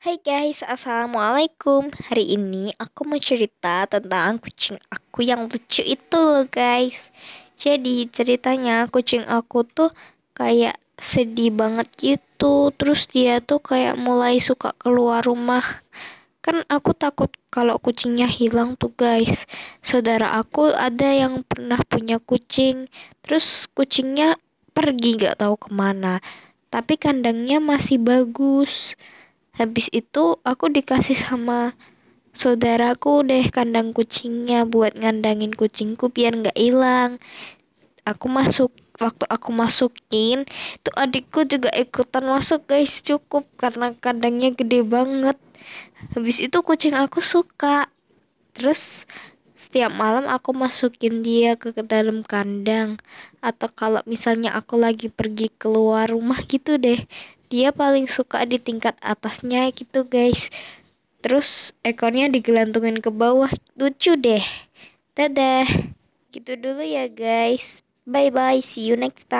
Hai guys, Assalamualaikum. Hari ini aku mau cerita tentang kucing aku yang lucu itu loh guys. Jadi ceritanya kucing aku tuh kayak sedih banget gitu. Terus dia tuh kayak mulai suka keluar rumah. Kan aku takut kalau kucingnya hilang tuh guys. Saudara aku ada yang pernah punya kucing. Terus kucingnya pergi gak tahu ke mana. Tapi kandangnya masih bagus habis itu aku dikasih sama saudaraku deh kandang kucingnya buat ngandangin kucingku biar nggak hilang. Aku masuk waktu aku masukin tuh adikku juga ikutan masuk guys. Cukup karena kandangnya gede banget. Habis itu kucing aku suka. Terus setiap malam aku masukin dia ke dalam kandang. Atau kalau misalnya aku lagi pergi keluar rumah gitu deh dia paling suka di tingkat atasnya gitu guys. Terus ekornya digelantungin ke bawah. Lucu deh. Dadah. Gitu dulu ya guys. Bye bye see you next time